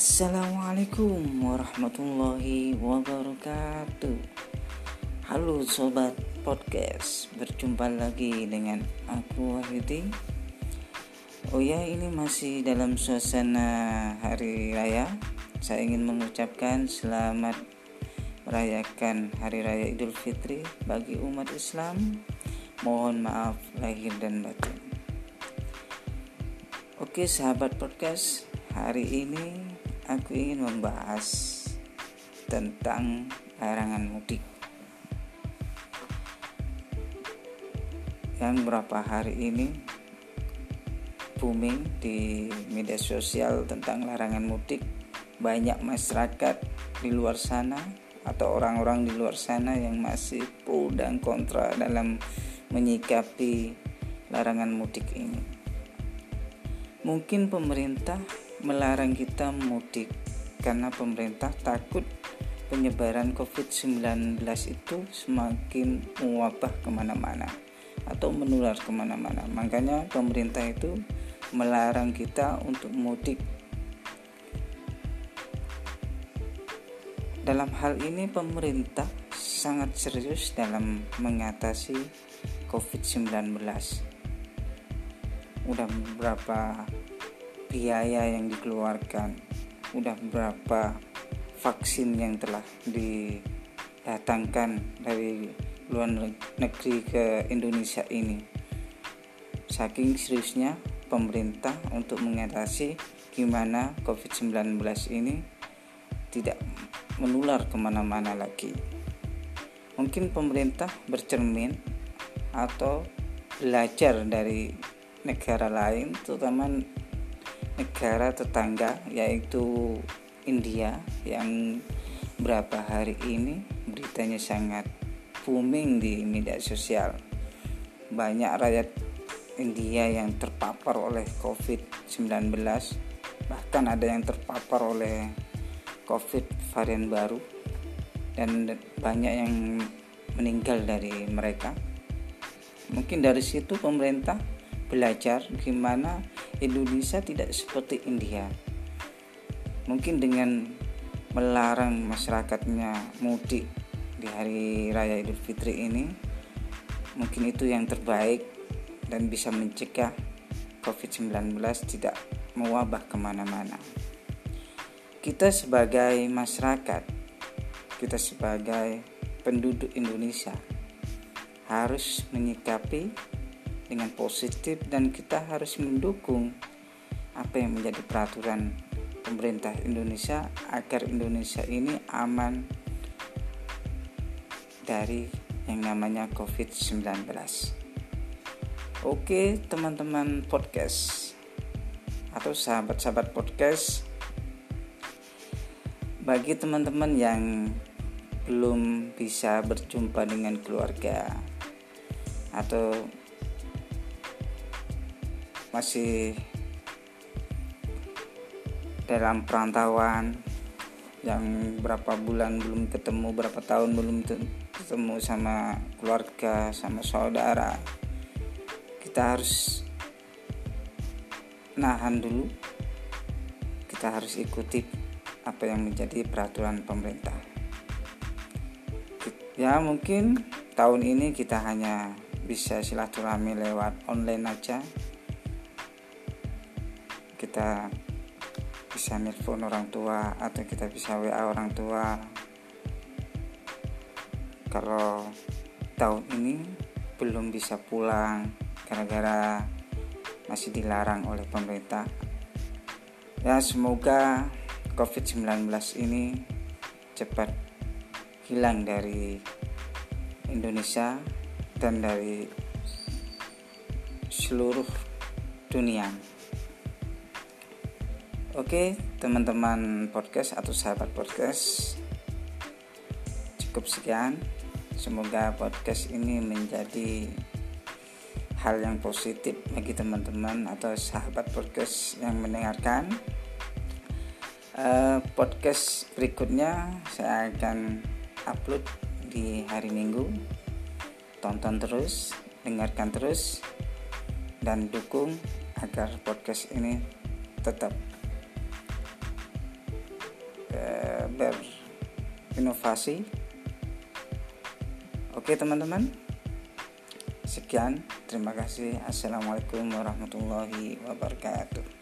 Assalamualaikum warahmatullahi wabarakatuh. Halo sobat podcast Berjumpa lagi dengan aku Wahyudi Oh ya ini masih dalam suasana hari raya. Saya ingin mengucapkan selamat merayakan hari raya idul fitri Bagi umat Islam. Mohon maaf lahir dan batin. Oke sahabat podcast, hari ini aku ingin membahas tentang larangan mudik. Yang berapa hari ini booming di media sosial tentang larangan mudik. Banyak masyarakat di luar sana atau orang-orang di luar sana yang masih pro dan kontra dalam menyikapi larangan mudik ini. Mungkin pemerintah melarang kita mudik karena pemerintah takut penyebaran COVID-19 itu semakin mewabah ke mana-mana atau menular ke mana-mana. Makanya pemerintah itu melarang kita untuk mudik. Dalam hal ini pemerintah sangat serius dalam mengatasi COVID-19 udah berapa biaya yang dikeluarkan udah berapa vaksin yang telah didatangkan dari luar negeri ke Indonesia ini? Saking seriusnya pemerintah untuk mengatasi gimana COVID-19 ini tidak menular ke mana-mana lagi. Mungkin pemerintah bercermin atau belajar dari negara lain terutama negara tetangga yaitu India yang berapa hari ini beritanya sangat booming di media sosial. Banyak rakyat India yang terpapar oleh COVID-19 bahkan ada yang terpapar oleh COVID varian baru dan banyak yang meninggal dari mereka. Mungkin dari situ pemerintah belajar gimana Indonesia tidak seperti India. Mungkin dengan melarang masyarakatnya mudik di hari raya Idul Fitri ini, mungkin itu yang terbaik dan bisa mencegah COVID-19 tidak mewabah ke mana-mana. Kita sebagai masyarakat, kita sebagai penduduk Indonesia harus menyikapi dengan positif dan kita harus mendukung apa yang menjadi peraturan pemerintah Indonesia agar Indonesia ini aman dari yang namanya COVID-19. Oke, teman-teman podcast atau sahabat-sahabat podcast bagi teman-teman yang belum bisa berjumpa dengan keluarga atau masih dalam perantauan yang berapa bulan belum ketemu berapa tahun belum ketemu sama keluarga sama saudara. Kita harus nahan dulu. Kita harus ikuti apa yang menjadi peraturan pemerintah. Ya mungkin tahun ini kita hanya bisa silaturahmi lewat online aja kita bisa nelpon orang tua atau kita bisa WA orang tua kalau tahun ini belum bisa pulang gara-gara masih dilarang oleh pemerintah ya semoga COVID-19 ini cepat hilang dari Indonesia dan dari seluruh dunia. Oke, teman-teman podcast atau sahabat podcast, cukup sekian. Semoga podcast ini menjadi hal yang positif bagi teman-teman atau sahabat podcast yang mendengarkan. Uh, podcast berikutnya saya akan upload di hari Minggu. Tonton terus, dengarkan terus, dan dukung agar podcast ini tetap berinovasi oke teman-teman. Sekian. Terima kasih. Assalamualaikum warahmatullahi wabarakatuh